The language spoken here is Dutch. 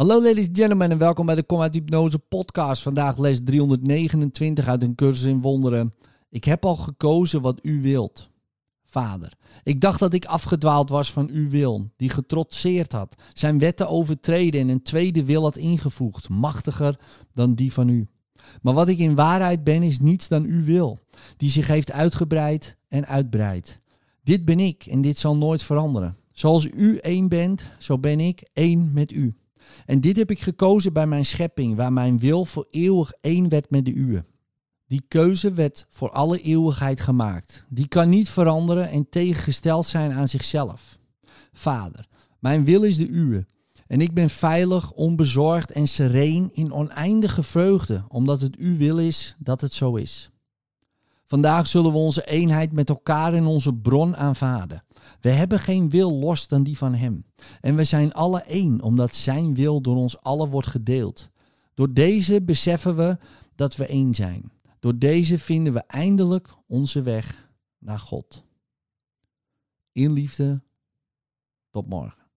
Hallo ladies and gentlemen en welkom bij de Kom uit Hypnose podcast. Vandaag les 329 uit een cursus in wonderen. Ik heb al gekozen wat u wilt. Vader, ik dacht dat ik afgedwaald was van uw wil, die getrotseerd had, zijn wetten overtreden en een tweede wil had ingevoegd, machtiger dan die van u. Maar wat ik in waarheid ben, is niets dan uw wil, die zich heeft uitgebreid en uitbreidt. Dit ben ik en dit zal nooit veranderen. Zoals u één bent, zo ben ik één met u. En dit heb ik gekozen bij mijn schepping, waar mijn wil voor eeuwig één werd met de uwe. Die keuze werd voor alle eeuwigheid gemaakt. Die kan niet veranderen en tegengesteld zijn aan zichzelf. Vader, mijn wil is de uwe. En ik ben veilig, onbezorgd en sereen in oneindige vreugde, omdat het uw wil is dat het zo is. Vandaag zullen we onze eenheid met elkaar in onze bron aanvaarden. We hebben geen wil los dan die van Hem. En we zijn alle één, omdat Zijn wil door ons allen wordt gedeeld. Door deze beseffen we dat we één zijn. Door deze vinden we eindelijk onze weg naar God. In liefde, tot morgen.